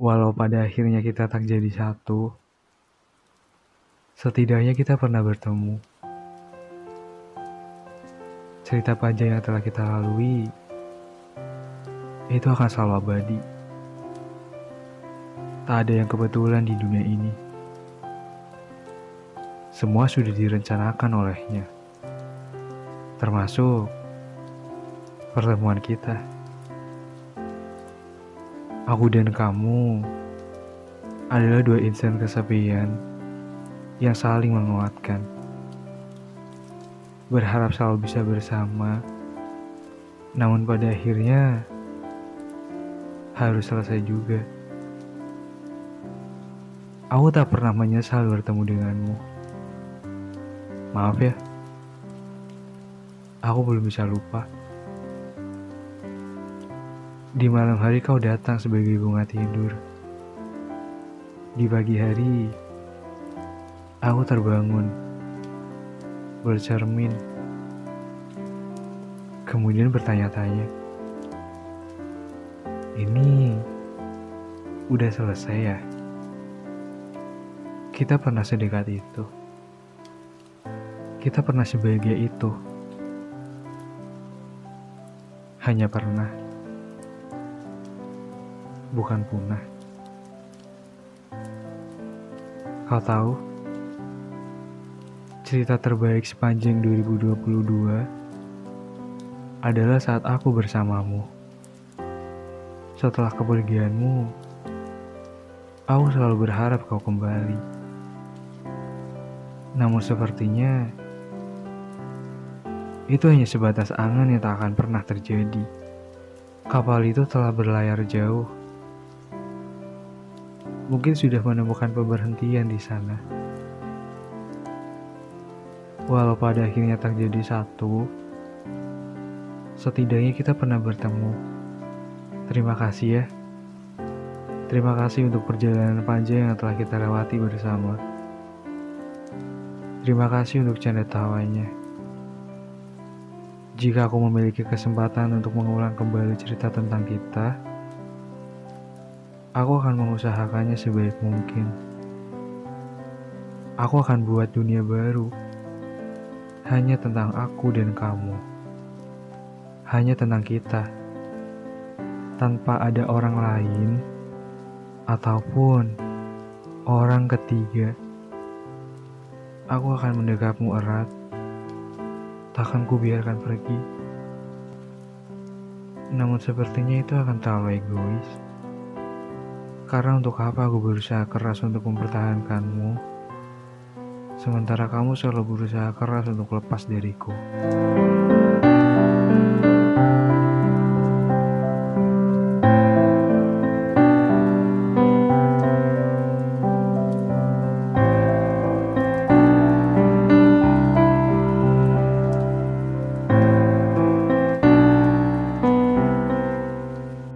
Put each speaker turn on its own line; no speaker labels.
Walau pada akhirnya kita tak jadi satu, setidaknya kita pernah bertemu. Cerita panjang yang telah kita lalui, itu akan selalu abadi. Tak ada yang kebetulan di dunia ini. Semua sudah direncanakan olehnya. Termasuk pertemuan kita. Aku dan kamu adalah dua insan kesepian yang saling menguatkan. Berharap selalu bisa bersama, namun pada akhirnya harus selesai juga. Aku tak pernah menyesal bertemu denganmu. Maaf ya, aku belum bisa lupa. Di malam hari kau datang sebagai bunga tidur. Di pagi hari, aku terbangun, bercermin, kemudian bertanya-tanya. Ini udah selesai ya? Kita pernah sedekat itu. Kita pernah sebahagia itu. Hanya pernah bukan punah. Kau tahu, cerita terbaik sepanjang 2022 adalah saat aku bersamamu. Setelah kepergianmu, aku selalu berharap kau kembali. Namun sepertinya itu hanya sebatas angan yang tak akan pernah terjadi. Kapal itu telah berlayar jauh mungkin sudah menemukan pemberhentian di sana. Walau pada akhirnya tak jadi satu, setidaknya kita pernah bertemu. Terima kasih ya. Terima kasih untuk perjalanan panjang yang telah kita lewati bersama. Terima kasih untuk canda tawanya. Jika aku memiliki kesempatan untuk mengulang kembali cerita tentang kita, Aku akan mengusahakannya sebaik mungkin. Aku akan buat dunia baru hanya tentang aku dan kamu, hanya tentang kita, tanpa ada orang lain ataupun orang ketiga. Aku akan mendekapmu erat, takkan kubiarkan pergi. Namun sepertinya itu akan terlalu egois. Karena untuk apa aku berusaha keras untuk mempertahankanmu, sementara kamu selalu berusaha keras untuk lepas dariku.